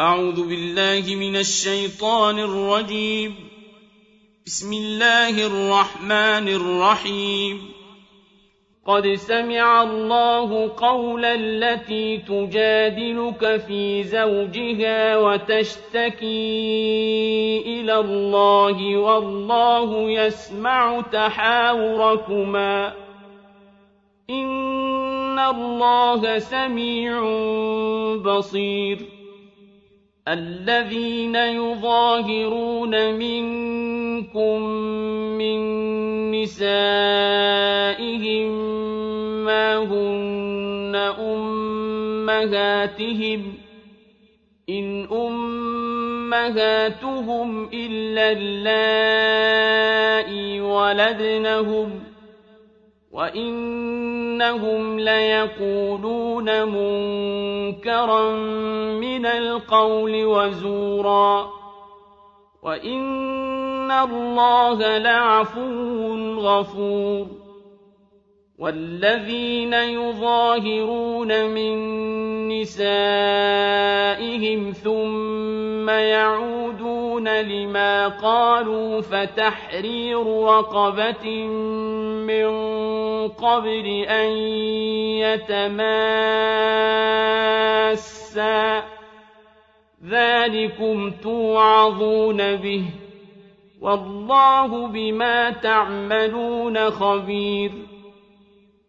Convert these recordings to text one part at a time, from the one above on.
أعوذ بالله من الشيطان الرجيم. بسم الله الرحمن الرحيم. قد سمع الله قول التي تجادلك في زوجها وتشتكي إلى الله والله يسمع تحاوركما. إن الله سميع بصير. الذين يظاهرون منكم من نسائهم ما هن أمهاتهم إن أمهاتهم إلا اللائي ولدنهم وإنهم ليقولون منكرا من القول وزورا وإن الله لعفو غفور والذين يظاهرون من نسائهم ثم يعودون لما قالوا فتحرير رقبة من قبل أن يتماسا ذلكم توعظون به والله بما تعملون خبير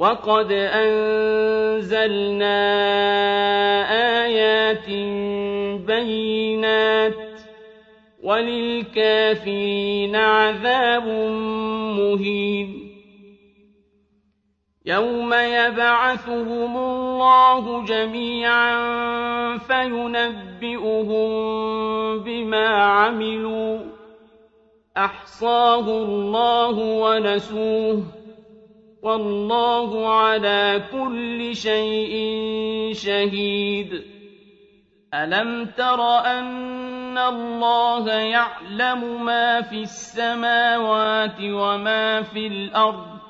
وقد أنزلنا آيات بينات وللكافرين عذاب مهين. يوم يبعثهم الله جميعا فينبئهم بما عملوا. أحصاه الله ونسوه. والله على كل شيء شهيد. ألم تر أن الله يعلم ما في السماوات وما في الأرض؟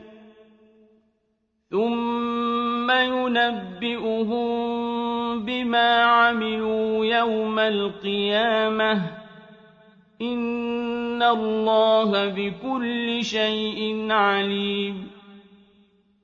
ثم ينبئهم بما عملوا يوم القيامة. إن الله بكل شيء عليم.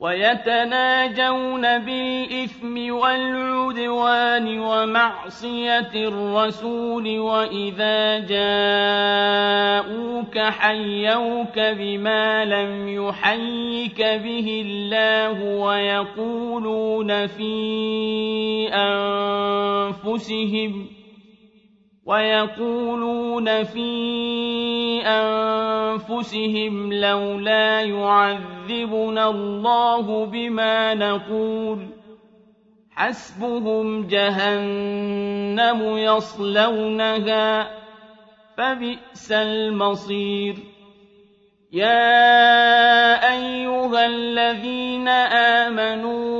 ويتناجون بالإثم والعدوان ومعصية الرسول وإذا جاءوك حيوك بما لم يحيك به الله ويقولون في أنفسهم ويقولون في أنفسهم لولا يعذبنا الله بما نقول حسبهم جهنم يصلونها فبئس المصير. يا أيها الذين آمنوا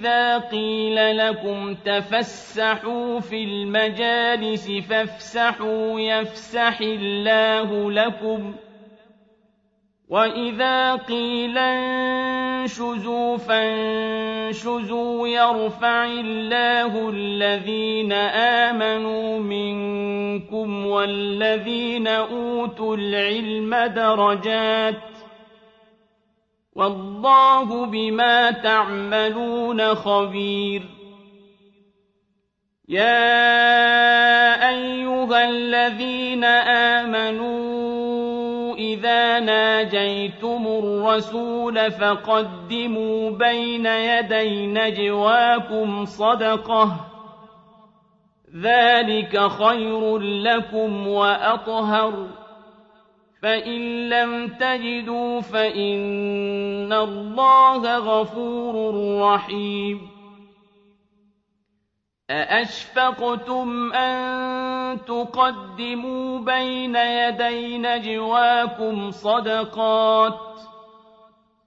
إذا قيل لكم تفسحوا في المجالس فافسحوا يفسح الله لكم ۖ وإذا قيل انشزوا فانشزوا يرفع الله الذين آمنوا منكم والذين أوتوا العلم درجات والله بما تعملون خبير. يا أيها الذين آمنوا إذا ناجيتم الرسول فقدموا بين يدي نجواكم صدقة. ذلك خير لكم وأطهر. فإن لم تجدوا فإن الله غفور رحيم أأشفقتم أن تقدموا بين يدي نجواكم صدقات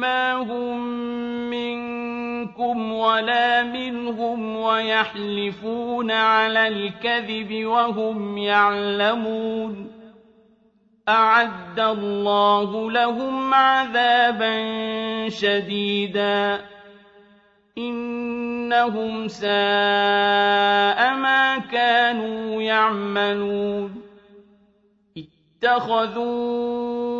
ما هم منكم ولا منهم ويحلفون على الكذب وهم يعلمون أعد الله لهم عذابا شديدا إنهم ساء ما كانوا يعملون اتخذوا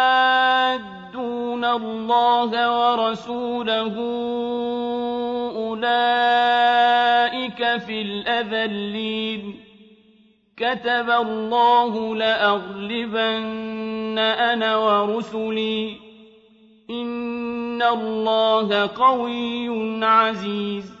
الله ورسوله أولئك في الأذلين. كتب الله لأغلبن أنا ورسلي. إن الله قوي عزيز.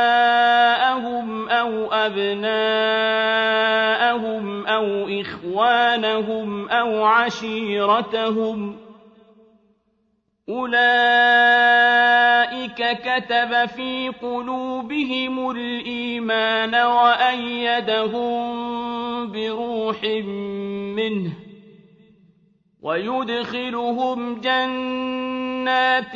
أبناءهم أو إخوانهم أو عشيرتهم أولئك كتب في قلوبهم الإيمان وأيدهم بروح منه ويدخلهم جنات